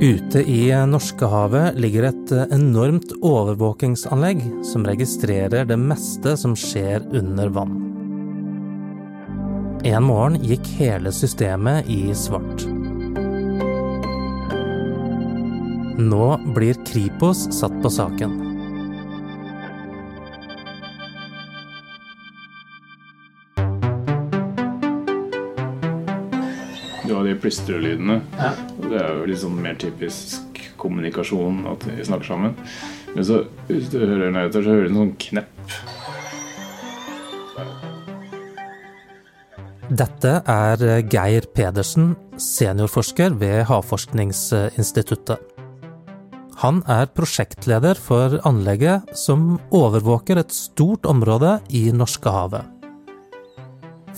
Ute i Norskehavet ligger et enormt overvåkingsanlegg som registrerer det meste som skjer under vann. En morgen gikk hele systemet i svart. Nå blir Kripos satt på saken. Du har de plystrelydene. Ja. Det er jo litt sånn mer typisk kommunikasjon at vi snakker sammen. Men så, hvis du hører nøyter, så hører du en sånn knepp. Dette er Geir Pedersen, seniorforsker ved Havforskningsinstituttet. Han er prosjektleder for anlegget som overvåker et stort område i Norskehavet.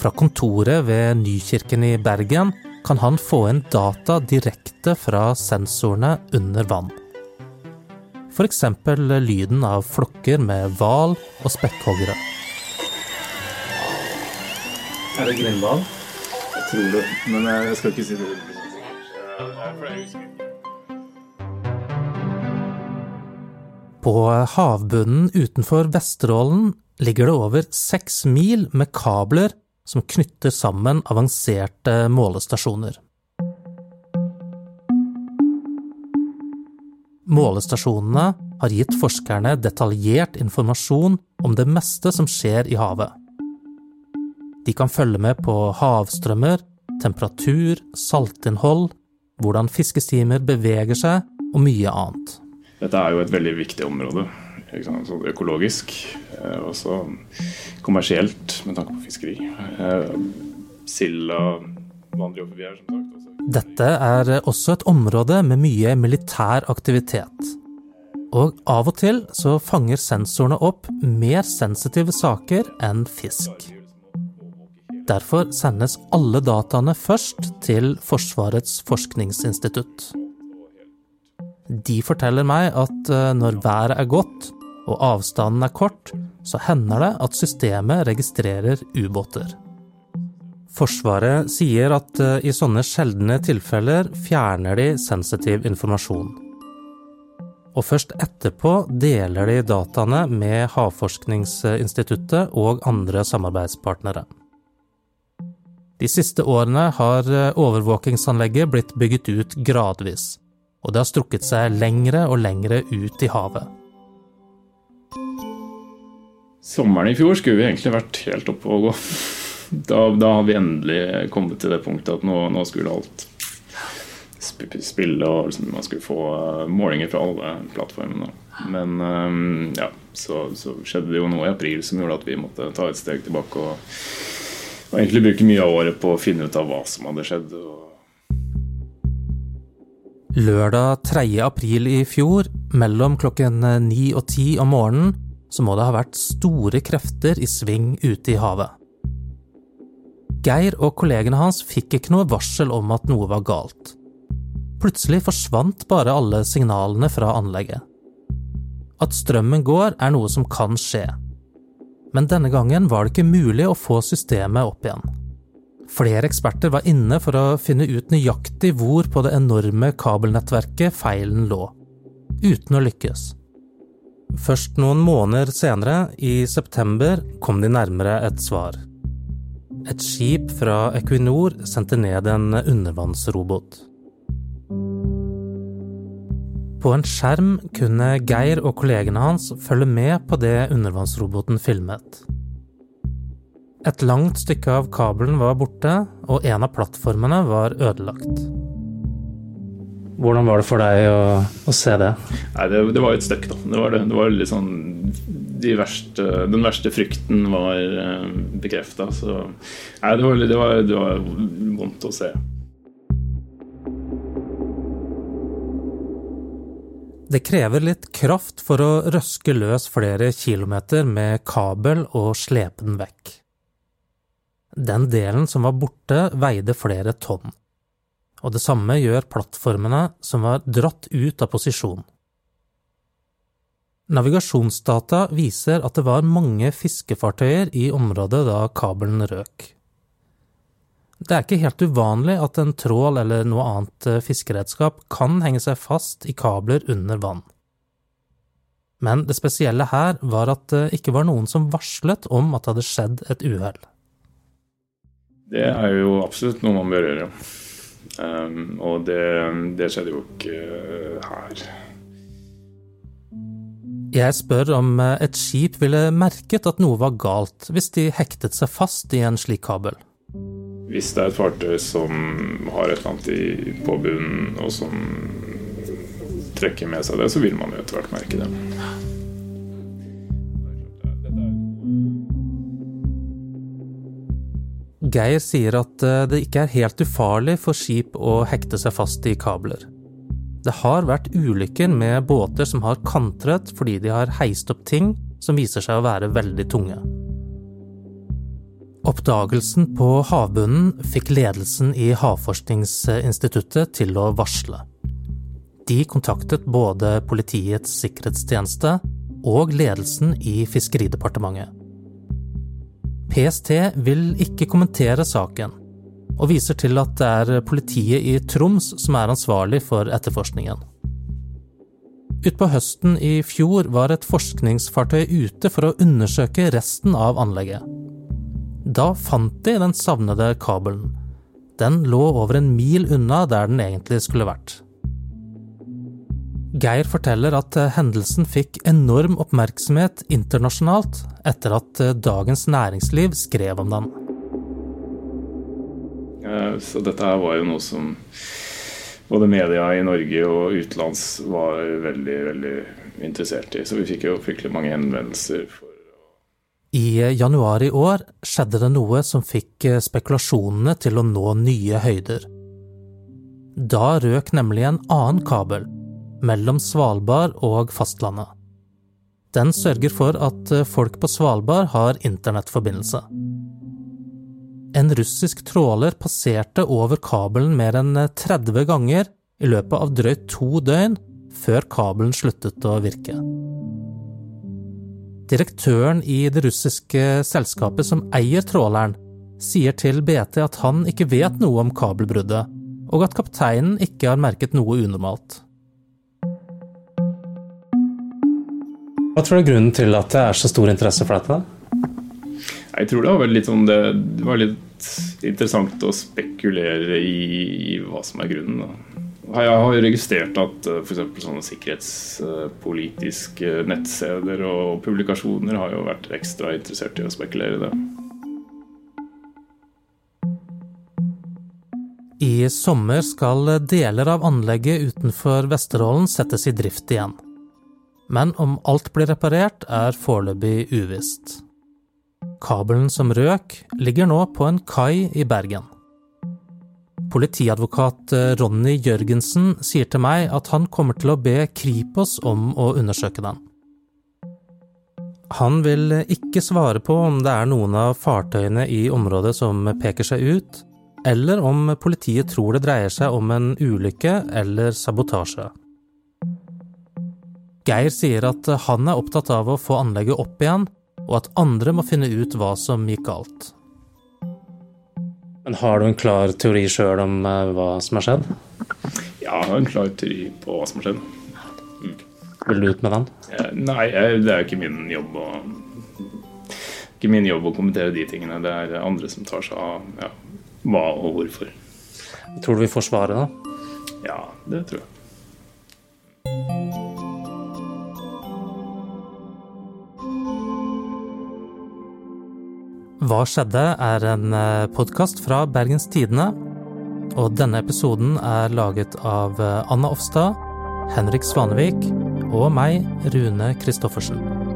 Fra kontoret ved Nykirken i Bergen kan han få inn data direkte fra sensorene under vann. F.eks. lyden av flokker med hval og spekkhoggere. Er det grindhval? Jeg tror det, men jeg skal ikke si det. På havbunnen utenfor Vesterålen ligger det over seks mil med kabler som knytter sammen avanserte målestasjoner. Målestasjonene har gitt forskerne detaljert informasjon om det meste som skjer i havet. De kan følge med på havstrømmer, temperatur, saltinnhold, hvordan fiskestimer beveger seg, og mye annet. Dette er jo et veldig viktig område. Økologisk, eh, også kommersielt med tanke på fiskeri. Eh, silda vandrer forbi her, som sagt. Dette er også et område med mye militær aktivitet. Og av og til så fanger sensorene opp mer sensitive saker enn fisk. Derfor sendes alle dataene først til Forsvarets forskningsinstitutt. De forteller meg at eh, når været er godt og avstanden er kort, så hender det at systemet registrerer ubåter. Forsvaret sier at eh, i sånne sjeldne tilfeller fjerner de sensitiv informasjon. Og først etterpå deler de dataene med Havforskningsinstituttet og andre samarbeidspartnere. De siste årene har eh, overvåkingsanlegget blitt bygget ut gradvis, og det har strukket seg lengre og lengre ut i havet. Sommeren i fjor skulle vi egentlig vært helt oppe og gå. Da, da har vi endelig kommet til det punktet at nå, nå skulle alt spille, og liksom, man skulle få uh, målinger fra alle plattformene. Men um, ja, så, så, skjedde det jo noe i april som gjorde at vi måtte ta et steg tilbake og, og egentlig bruke mye av året på å finne ut av hva som hadde skjedd. Lørdag 3. april i fjor, mellom klokken 9 og 10 om morgenen, så må det ha vært store krefter i sving ute i havet. Geir og kollegene hans fikk ikke noe varsel om at noe var galt. Plutselig forsvant bare alle signalene fra anlegget. At strømmen går, er noe som kan skje. Men denne gangen var det ikke mulig å få systemet opp igjen. Flere eksperter var inne for å finne ut nøyaktig hvor på det enorme kabelnettverket feilen lå, uten å lykkes. Først noen måneder senere, i september, kom de nærmere et svar. Et skip fra Equinor sendte ned en undervannsrobot. På en skjerm kunne Geir og kollegene hans følge med på det undervannsroboten filmet. Et langt stykke av kabelen var borte, og en av plattformene var ødelagt. Hvordan var det for deg å, å se det? Nei, det, det, var et støkk, da. Det var, det. Det var litt sånn de verste, Den verste frykten var eh, bekrefta. Så nei, det var, det, var, det var vondt å se. Det krever litt kraft for å røske løs flere kilometer med kabel og slepe den vekk. Den delen som var borte, veide flere tonn og det samme gjør plattformene som var dratt ut av posisjon. Navigasjonsdata viser at det var mange fiskefartøyer i området da kabelen røk. Det er ikke helt uvanlig at en trål eller noe annet eh, fiskeredskap kan henge seg fast i kabler under vann. Men det spesielle her var at det ikke var noen som varslet om at det hadde skjedd et uhell. Det er jo absolutt noe man bør gjøre. Um, og det, det, skjedde jo ikke her. Jeg spør om et skip ville merket at noe var galt hvis de hektet seg fast i en slik kabel. Hvis det er et fartøy som har et eller annet på bunnen, og som trekker med seg det, så vil man jo etter hvert merke det. Geir sier at eh, det ikke er helt ufarlig for skip å hekte seg fast i kabler. Det har vært ulykker med båter som har kantret fordi de har heist opp ting som viser seg å være veldig tunge. Oppdagelsen på havbunnen fikk ledelsen i Havforskningsinstituttet til å varsle. De kontaktet både Politiets sikkerhetstjeneste og ledelsen i Fiskeridepartementet. PST vil ikke kommentere saken, og viser til at det er politiet i Troms som er ansvarlig for etterforskningen. Utpå høsten i fjor var et forskningsfartøy ute for å undersøke resten av anlegget. Da fant de den savnede kabelen. Den lå over en mil unna der den egentlig skulle vært. Geir forteller at eh, hendelsen fikk enorm oppmerksomhet internasjonalt etter at eh, Dagens Næringsliv skrev om den. Så dette her var jo noe som både media i Norge og utenlands var veldig, veldig interessert i. Så vi fikk jo fryktelig mange henvendelser. I eh, januar i år skjedde det noe som fikk spekulasjonene til å nå nye høyder. Da røk nemlig en annen kabel mellom Svalbard og fastlandet. Den sørger for at eh, folk på Svalbard har internettforbindelse. En russisk tråler passerte over kabelen mer enn 30 eh, ganger i løpet av drøyt to døgn før kabelen sluttet å virke. Direktøren i det russiske selskapet som eier tråleren, sier til BT at han ikke vet noe om kabelbruddet, og at kapteinen ikke har merket noe unormalt. Hva tror du er grunnen til at det er så stor interesse for dette? Jeg tror det var litt, sånn, det, det var litt interessant å spekulere i, i, hva som er grunnen. Da. Jeg har jo registrert at eh, f.eks. sånne sikkerhetspolitiske nettsteder og publikasjoner har jo vært ekstra interessert i å spekulere i det. I sommer skal deler av anlegget utenfor Vesterålen settes i drift igjen men om alt blir reparert, er foreløpig uvisst. Kabelen som røk, ligger nå på en kai i Bergen. Politiadvokat eh, Ronny Jørgensen sier til meg at han kommer til å be Kripos om å undersøke den. Han vil ikke svare på om det er noen av fartøyene i området som peker seg ut, eller om politiet tror det dreier seg om en ulykke eller sabotasje. Geir sier at han er opptatt av å få anlegget opp igjen, og at andre må finne ut hva som gikk galt. Men har du en klar teori sjøl om eh, hva som har skjedd? Ja, jeg har en klar teori på hva som har skjedd. Mm. Vil du ut med den? Nei, det er jo ikke min jobb å ikke min jobb å kommentere de tingene. Det er andre som tar seg av ja, hva og hvorfor. Tror du vi får svaret, da? Ja, det tror jeg. Hva skjedde? er en eh, podkast fra Bergens Tidende. Og denne episoden er laget av eh, Anna Offstad, Henrik Svanevik og meg, Rune Christoffersen.